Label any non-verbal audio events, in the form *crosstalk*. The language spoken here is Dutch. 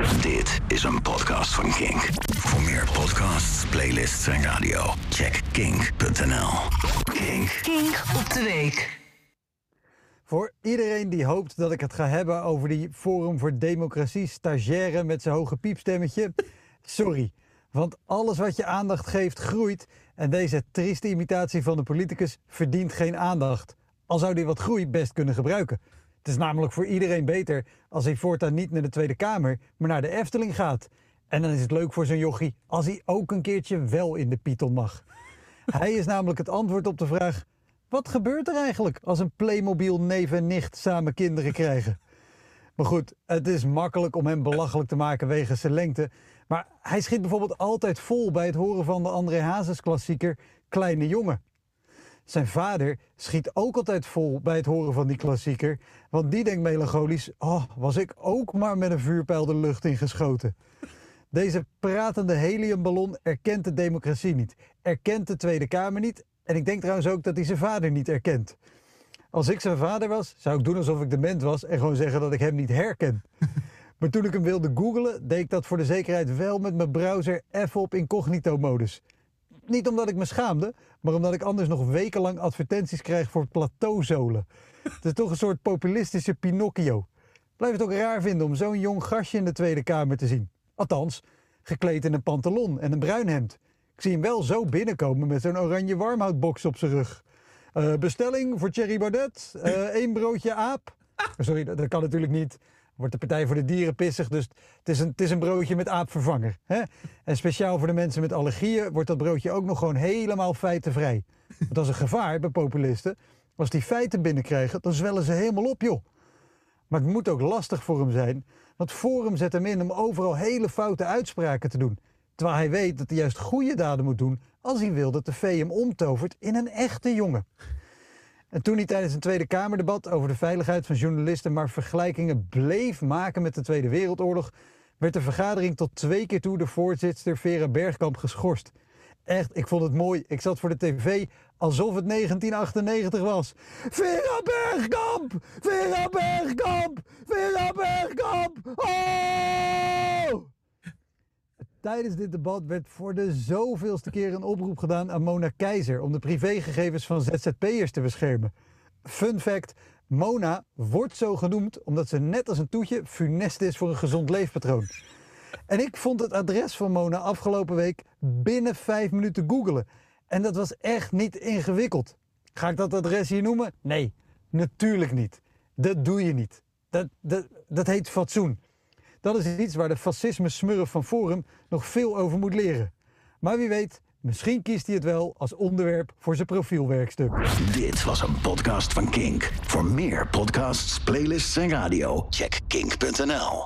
Dit is een podcast van Kink. Voor meer podcasts, playlists en radio, check kink.nl. Kink. Kink op de week. Voor iedereen die hoopt dat ik het ga hebben over die Forum voor Democratie stagiaire met zijn hoge piepstemmetje. *laughs* Sorry, want alles wat je aandacht geeft groeit en deze trieste imitatie van de politicus verdient geen aandacht. Al zou die wat groei best kunnen gebruiken. Het is namelijk voor iedereen beter als hij voortaan niet naar de Tweede Kamer, maar naar de Efteling gaat. En dan is het leuk voor zo'n jochie als hij ook een keertje wel in de Python mag. *laughs* Hij is namelijk het antwoord op de vraag: wat gebeurt er eigenlijk als een Playmobil neef en nicht samen kinderen krijgen? Maar goed, het is makkelijk om hem belachelijk te maken wegens zijn lengte. Maar hij schiet bijvoorbeeld altijd vol bij het horen van de André Hazes klassieker Kleine Jongen. Zijn vader schiet ook altijd vol bij het horen van die klassieker. Want die denkt melancholisch, oh, was ik ook maar met een vuurpijl de lucht ingeschoten. Deze pratende heliumballon erkent de democratie niet, erkent de Tweede Kamer niet en ik denk trouwens ook dat hij zijn vader niet erkent. Als ik zijn vader was, zou ik doen alsof ik dement was en gewoon zeggen dat ik hem niet herken. *laughs* Maar toen ik hem wilde googlen, deed ik dat voor de zekerheid wel met mijn browser even op incognito-modus. Niet omdat ik me schaamde, maar omdat ik anders nog wekenlang advertenties krijg voor plateauzolen. Het is toch een soort populistische Pinocchio. Blijf het ook raar vinden om zo'n jong gastje in de Tweede Kamer te zien. Althans, gekleed in een pantalon en een bruin hemd. Ik zie hem wel zo binnenkomen met zo'n oranje warmhoutbox op zijn rug. Eh, bestelling voor Thierry Baudet. Uh, één broodje aap. Sorry, dat, dat, kan natuurlijk niet. Wordt de Partij voor de Dieren pissig. Dus het is een, het is een broodje met aapvervanger. Hè? En speciaal voor de mensen met allergieën wordt dat broodje ook nog gewoon helemaal feitenvrij. Want dat is een gevaar bij populisten. Als die feiten binnenkrijgen, dan zwellen ze helemaal op, joh. Maar het moet ook lastig voor hem zijn. Want Forum zet hem in om overal hele foute uitspraken te doen. Terwijl hij weet dat hij juist goede daden moet doen als hij wil dat de V hem omtovert in een echte jongen. En toen hij tijdens een Tweede Kamerdebat over de veiligheid van journalisten maar vergelijkingen bleef maken met de Tweede Wereldoorlog, werd de vergadering tot twee keer toe de voorzitter Vera Bergkamp geschorst. Echt, ik vond het mooi. Ik zat voor de tv alsof het 1998 was. Vera Bergkamp! Vera Bergkamp! Vera Bergkamp! Oh! Tijdens dit debat werd voor de zoveelste keer een oproep gedaan aan Mona Keizer om de privégegevens van ZZP'ers te beschermen. Fun fact: Mona wordt zo genoemd omdat ze net als een toetje funest is voor een gezond leefpatroon. En ik vond het adres van Mona afgelopen week binnen vijf minuten googelen. En dat was echt niet ingewikkeld. Ga ik dat adres hier noemen? Nee, natuurlijk niet. Dat doe je niet. Dat, dat, dat heet fatsoen. Dat is iets waar de fascisme-smurf van Forum nog veel over moet leren. Maar wie weet, misschien kiest hij het wel als onderwerp voor zijn profielwerkstuk. Dit was een podcast van Kink. Voor meer podcasts, playlists en radio, check kink.nl.